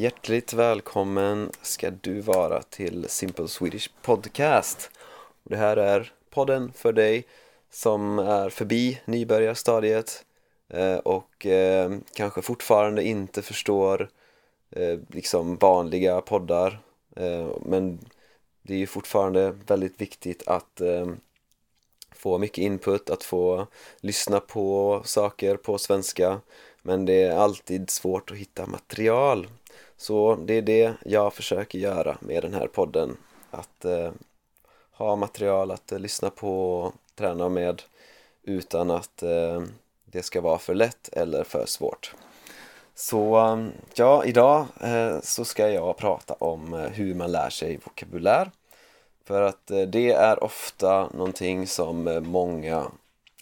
Hjärtligt välkommen ska du vara till Simple Swedish Podcast. Det här är podden för dig som är förbi nybörjarstadiet eh, och eh, kanske fortfarande inte förstår eh, liksom vanliga poddar men det är ju fortfarande väldigt viktigt att få mycket input, att få lyssna på saker på svenska men det är alltid svårt att hitta material så det är det jag försöker göra med den här podden. Att eh, ha material att eh, lyssna på och träna med utan att eh, det ska vara för lätt eller för svårt. Så eh, ja, idag eh, så ska jag prata om eh, hur man lär sig vokabulär. För att eh, det är ofta någonting som eh, många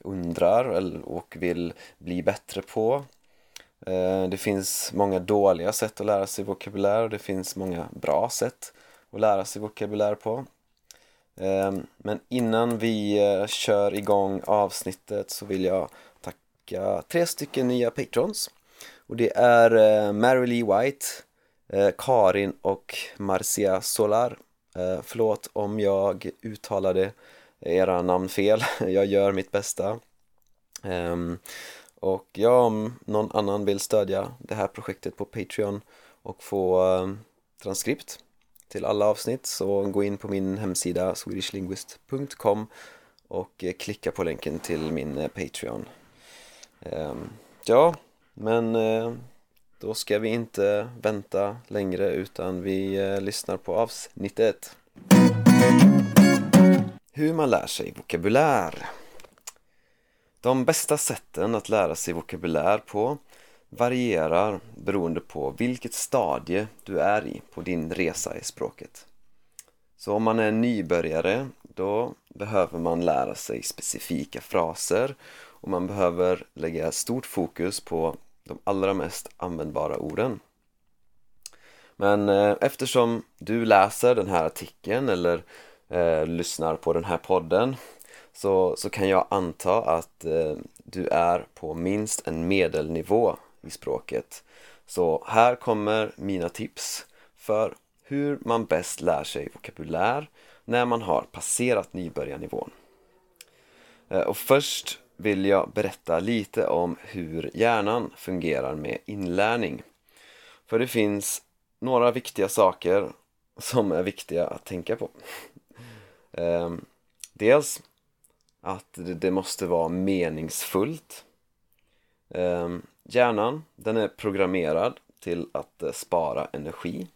undrar och vill bli bättre på. Eh, det finns många dåliga sätt att lära sig vokabulär och det finns många bra sätt att lära sig vokabulär på. Eh, men innan vi eh, kör igång avsnittet så vill jag tacka tre stycken nya patrons. Och det är Mary Lee White, Karin och Marcia Solar. Förlåt om jag uttalade era namn fel, jag gör mitt bästa. Ehm, och ja, om någon annan vill stödja det här projektet på Patreon och få eh, transkript till alla avsnitt så gå in på min hemsida swedishlinguist.com och eh, klicka på länken till min eh, Patreon. Ehm, ja, men eh, då ska vi inte vänta längre utan vi eh, lyssnar på avsnittet. Hur man lär sig vokabulär. De bästa sätten att lära sig vokabulär på varierar beroende på vilket stadie du är i på din resa i språket. Så om man är nybörjare, då behöver man lära sig specifika fraser och man behöver lägga stort fokus på de allra mest användbara orden. Men eh, eftersom du läser den här artikeln eller eh, lyssnar på den här podden så, så kan jag anta att eh, du är på minst en medelnivå i språket. Så här kommer mina tips för hur man bäst lär sig vokabulär när man har passerat nybörjarnivån. Eh, och först vill jag berätta lite om hur hjärnan fungerar med inlärning. För det finns några viktiga saker som är viktiga att tänka på. Eh, dels att det måste vara meningsfullt. Ehm, hjärnan, den är programmerad till att eh, spara energi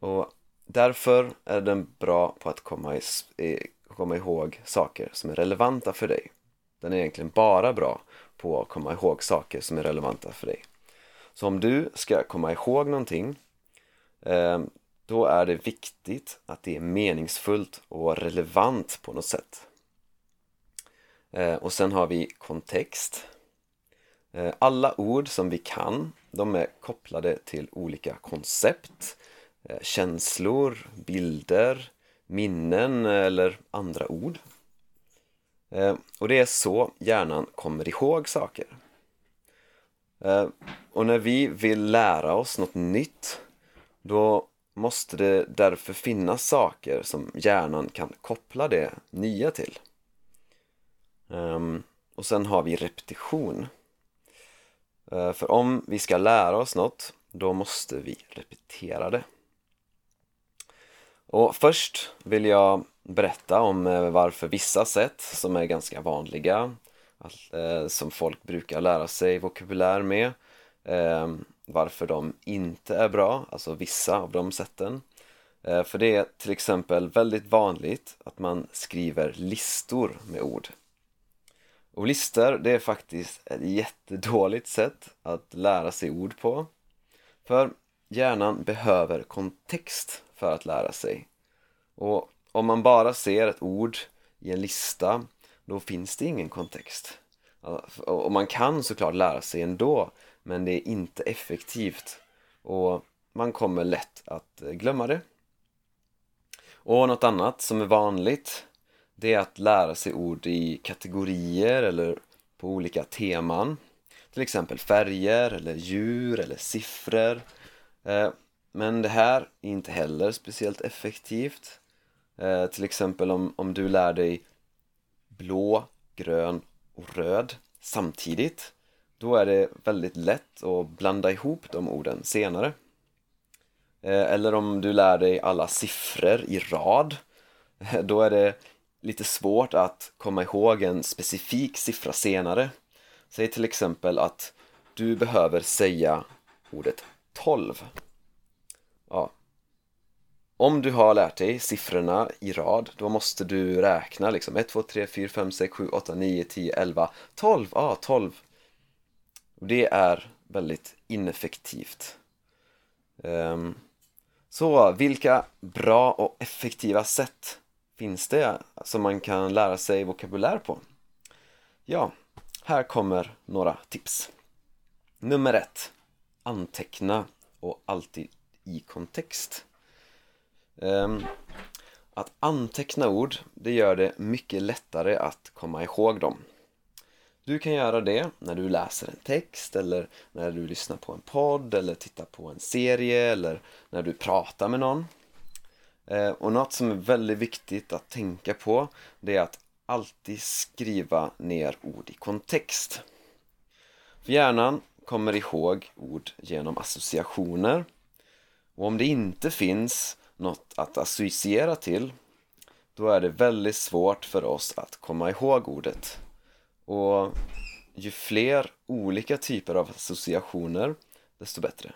och därför är den bra på att komma, i, komma ihåg saker som är relevanta för dig. Den är egentligen bara bra på att komma ihåg saker som är relevanta för dig. Så om du ska komma ihåg någonting ehm, då är det viktigt att det är meningsfullt och relevant på något sätt. Eh, och sen har vi kontext. Eh, alla ord som vi kan, de är kopplade till olika koncept, eh, känslor, bilder, minnen eller andra ord. Och det är så hjärnan kommer ihåg saker. Och när vi vill lära oss något nytt, då måste det därför finnas saker som hjärnan kan koppla det nya till. Um, och sen har vi repetition. Uh, för om vi ska lära oss något, då måste vi repetera det. Och först vill jag berätta om uh, varför vissa sätt som är ganska vanliga, uh, som folk brukar lära sig vokabulär med, ehm, varför de inte är bra, alltså vissa av de sätten. För det är till exempel väldigt vanligt att man skriver listor med ord och listor, det är faktiskt ett jättedåligt sätt att lära sig ord på. För hjärnan behöver kontext för att lära sig. Och om man bara ser ett ord i en lista, då finns det ingen kontext. Och man kan såklart lära sig ändå, men det är inte effektivt. Och man kommer lätt att glömma det. Och något annat som är vanligt det är att lära sig ord i kategorier eller på olika teman. Till exempel färger eller djur eller siffror. Eh, men det här är inte heller speciellt effektivt. Eh, till exempel om, om du lär dig blå, grön och röd samtidigt. Då är det väldigt lätt att blanda ihop de orden senare. Eh, eller om du lär dig alla siffror i rad. Då är det lite svårt att komma ihåg en specifik siffra senare. Säg till exempel att du behöver säga ordet 12. Ja. Om du har lärt dig siffrorna i rad, då måste du räkna liksom 1, 2, 3, 4, 5, 6, 7, 8, 9, 10, 11, 12. Ja, 12. Det är väldigt ineffektivt. Um, så vilka bra och effektiva sätt finns det som man kan lära sig vokabulär på? Ja, här kommer några tips. Nummer ett. Anteckna och alltid i kontext. Ehm, att anteckna ord, det gör det mycket lättare att komma ihåg dem. Du kan göra det när du läser en text eller när du lyssnar på en podd eller tittar på en serie eller när du pratar med någon. Eh, och något som är väldigt viktigt att tänka på det är att alltid skriva ner ord i kontext. För hjärnan kommer ihåg ord genom associationer och om det inte finns något att associera till då är det väldigt svårt för oss att komma ihåg ordet. Och ju fler olika typer av associationer desto bättre.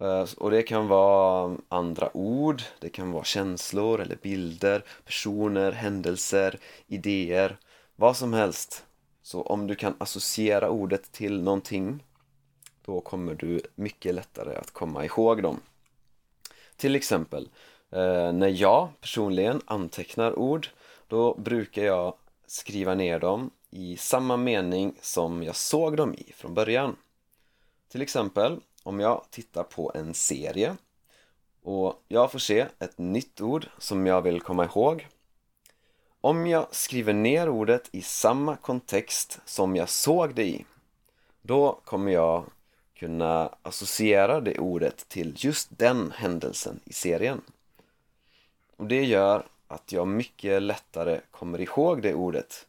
Eh, och det kan vara mm, andra ord, det kan vara känslor eller bilder, personer, händelser, idéer, vad som helst. Så om du kan associera ordet till någonting då kommer du mycket lättare att komma ihåg dem. Till exempel, eh, när jag personligen antecknar ord då brukar jag skriva ner dem i samma mening som jag såg dem i från början. Till exempel, om jag tittar på en serie och jag får se ett nytt ord som jag vill komma ihåg. Om jag skriver ner ordet i samma kontext som jag såg det i, då kommer jag kunna associera det ordet till just den händelsen i serien. Och det gör att jag mycket lättare kommer ihåg det ordet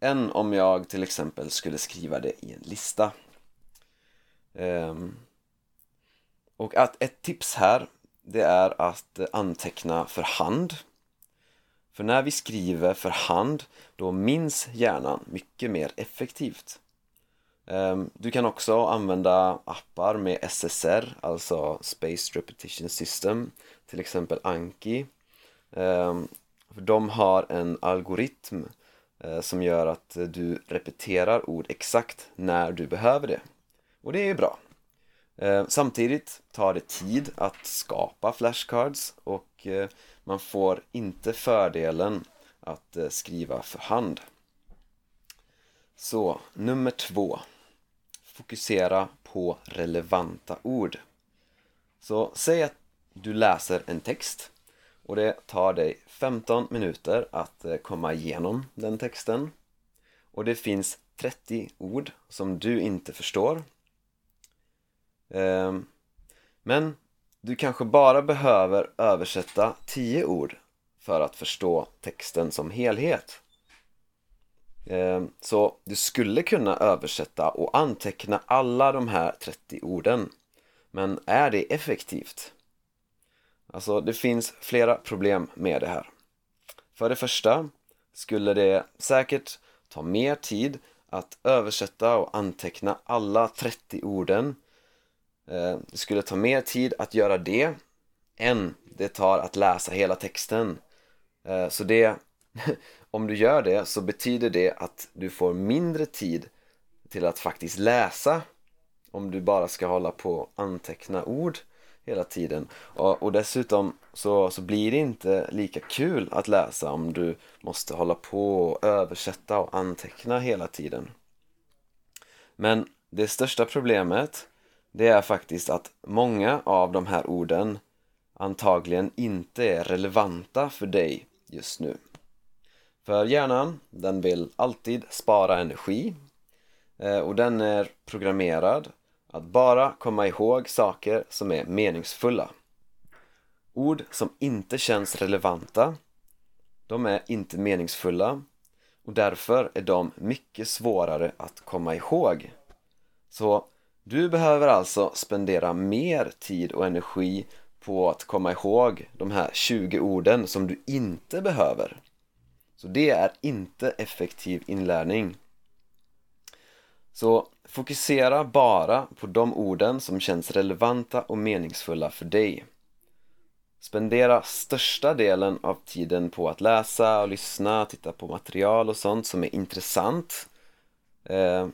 än om jag till exempel skulle skriva det i en lista. Um, och att ett tips här det är att anteckna för hand. För när vi skriver för hand då minns hjärnan mycket mer effektivt. Um, du kan också använda appar med SSR, alltså Space Repetition System, till exempel Anki. Um, för de har en algoritm eh, som gör att du repeterar ord exakt när du behöver det. Och det är ju bra. Eh, samtidigt tar det tid att skapa flashcards och eh, man får inte fördelen att eh, skriva för hand. Så, nummer två. Fokusera på relevanta ord. Så säg att du läser en text och det tar dig 15 minuter att komma igenom den texten och det finns 30 ord som du inte förstår Ehm, men du kanske bara behöver översätta 10 ord för att förstå texten som helhet ehm, så du skulle kunna översätta och anteckna alla de här 30 orden men är det effektivt? Alltså det finns flera problem med det här. För det första skulle det säkert ta mer tid att översätta och anteckna alla 30 orden. Eh, det skulle ta mer tid att göra det än det tar att läsa hela texten. Eh, så det, om du gör det så betyder det att du får mindre tid till att faktiskt läsa om du bara ska hålla på och anteckna ord hela tiden och, och dessutom så, så blir det inte lika kul att läsa om du måste hålla på och översätta och anteckna hela tiden men det största problemet det är faktiskt att många av de här orden antagligen inte är relevanta för dig just nu för hjärnan, den vill alltid spara energi eh, och den är programmerad att bara komma ihåg saker som är meningsfulla. Ord som inte känns relevanta, de är inte meningsfulla och därför är de mycket svårare att komma ihåg. Så du behöver alltså spendera mer tid och energi på att komma ihåg de här 20 orden som du inte behöver. Så det är inte effektiv inlärning. Så fokusera bara på de orden som känns relevanta och meningsfulla för dig. Spendera största delen av tiden på att läsa och lyssna, titta på material och sånt som är intressant. Eh,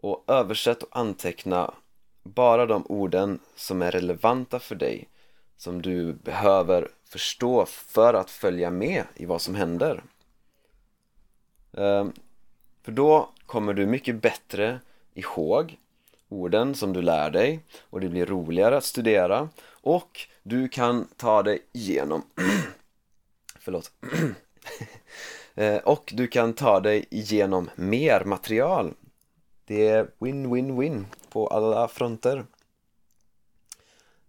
och översätt och anteckna bara de orden som är relevanta för dig som du behöver förstå för att följa med i vad som händer. Ehm, för då kommer du mycket bättre ihåg orden som du lär dig och det blir roligare att studera och du kan ta dig igenom. Förlåt. Ehm, och du kan ta dig igenom mer material det är win-win-win på alla fronter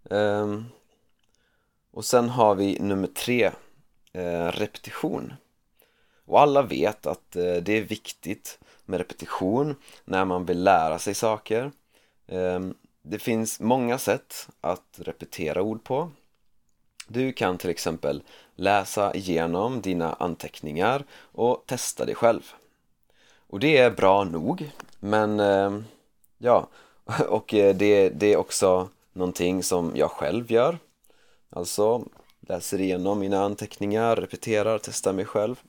Um, och sen har vi nummer tre eh, repetition och alla vet att eh, det är viktigt med repetition när man vill lära sig saker. Ehm, det finns många sätt att repetera ord på. Du kan till exempel läsa igenom dina anteckningar och testa dig själv. Och det är bra nog, men ehm, eh, ja, och det, det är också någonting som jag själv gör. Alltså läser igenom mina anteckningar, repeterar, testar mig själv.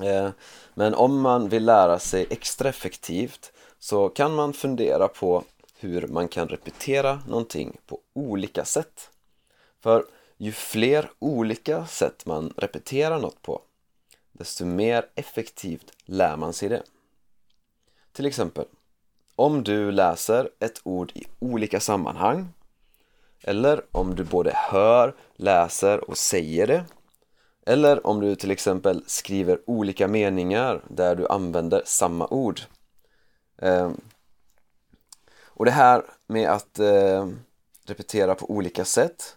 Eh, men om man vill lära sig extra effektivt så kan man fundera på hur man kan repetera någonting på olika sätt. För ju fler olika sätt man repeterar något på desto mer effektivt lär man sig det. Till exempel, om du läser ett ord i olika sammanhang eller om du både hör, läser och säger det eller om du till exempel skriver olika meningar där du använder samma ord. Eh, och det här med att eh, repetera på olika sätt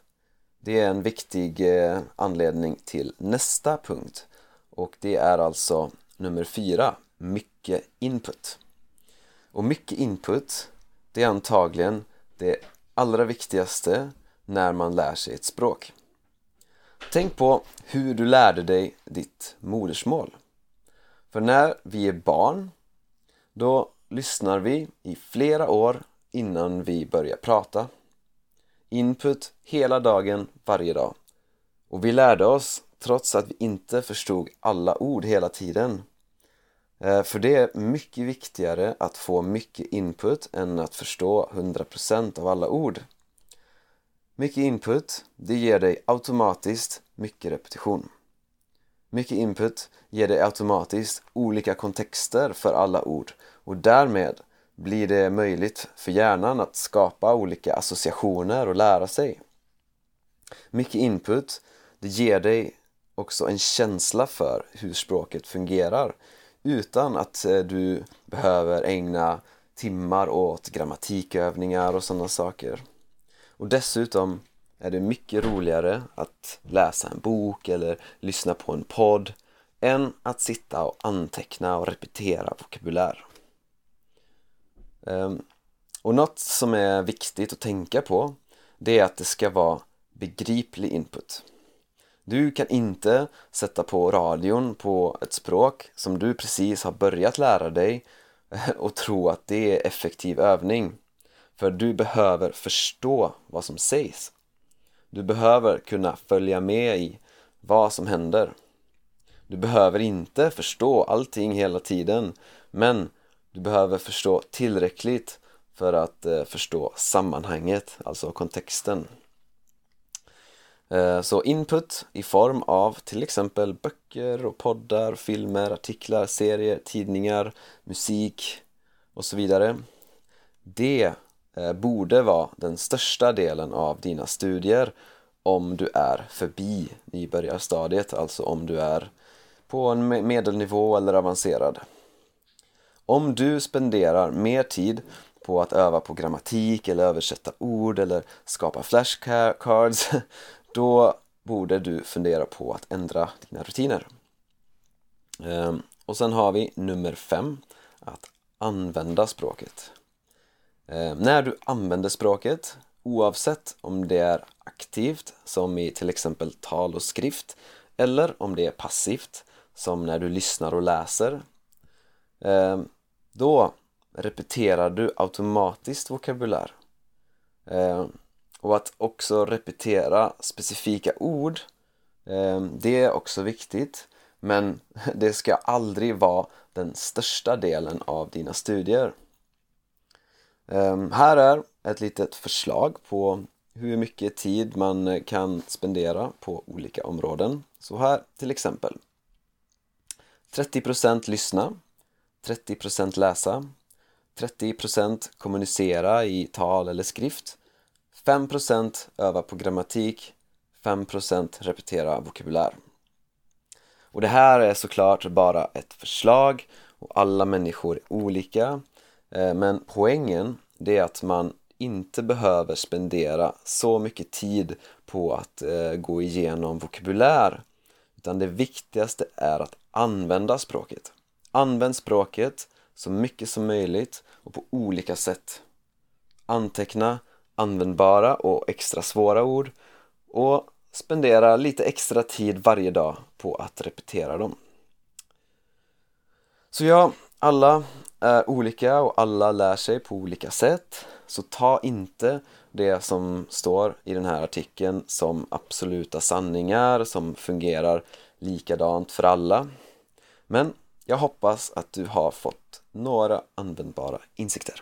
det är en viktig eh, anledning till nästa punkt och det är alltså nummer fyra, mycket input. Och mycket input, det är antagligen det allra viktigaste när man lär sig ett språk. Tänk på hur du lärde dig ditt modersmål. För när vi är barn, då lyssnar vi i flera år innan vi börjar prata. Input hela dagen, varje dag. Och vi lärde oss trots att vi inte förstod alla ord hela tiden. Eh, för det är mycket viktigare att få mycket input än att förstå 100% av alla ord. Mycket input, det ger dig automatiskt mycket repetition. Mycket input ger dig automatiskt olika kontexter för alla ord och därmed blir det möjligt för hjärnan att skapa olika associationer och lära sig. Mycket input, det ger dig också en känsla för hur språket fungerar utan att eh, du behöver ägna timmar åt grammatikövningar och sådana saker. Och dessutom är det mycket roligare att läsa en bok eller lyssna på en podd än att sitta och anteckna och repetera vokabulär. Ehm, och något som är viktigt att tänka på det är att det ska vara begriplig input. Du kan inte sätta på radion på ett språk som du precis har börjat lära dig och tro att det är effektiv övning. För du behöver förstå vad som sägs. Du behöver kunna följa med i vad som händer. Du behöver inte förstå allting hela tiden men du behöver förstå tillräckligt för att eh, förstå sammanhanget, alltså kontexten. Eh, så input i form av till exempel böcker och poddar, filmer, artiklar, serier, tidningar, musik och så vidare. Det eh, borde vara den största delen av dina studier om du är förbi nybörjarstadiet, alltså om du är på en medelnivå eller avancerad. Om du spenderar mer tid på att öva på grammatik eller översätta ord eller skapa flashcards då borde du fundera på att ändra dina rutiner. Ehm, och sen har vi nummer fem, att använda språket. Ehm, när du använder språket, oavsett om det är aktivt, som i till exempel tal och skrift, eller om det är passivt, som när du lyssnar och läser, ehm, då repeterar du automatiskt vokabulär. Och att också repetera specifika ord, eh, det är också viktigt. Men det ska aldrig vara den största delen av dina studier. Ehm, här är ett litet förslag på hur mycket tid man eh, kan spendera på olika områden. Så här till exempel 30% lyssna 30% läsa 30% kommunicera i tal eller skrift 5% öva på grammatik 5% repetera vokabulär och det här är såklart bara ett förslag och alla människor är olika eh, men poängen det är att man inte behöver spendera så mycket tid på att eh, gå igenom vokabulär utan det viktigaste är att använda språket. Använd språket så mycket som möjligt och på olika sätt. Anteckna användbara och extra svåra ord och spendera lite extra tid varje dag på att repetera dem. Så ja, alla är olika och alla lär sig på olika sätt. Så ta inte det som står i den här artikeln som absoluta sanningar som fungerar likadant för alla. Men jag hoppas att du har fått några användbara insikter.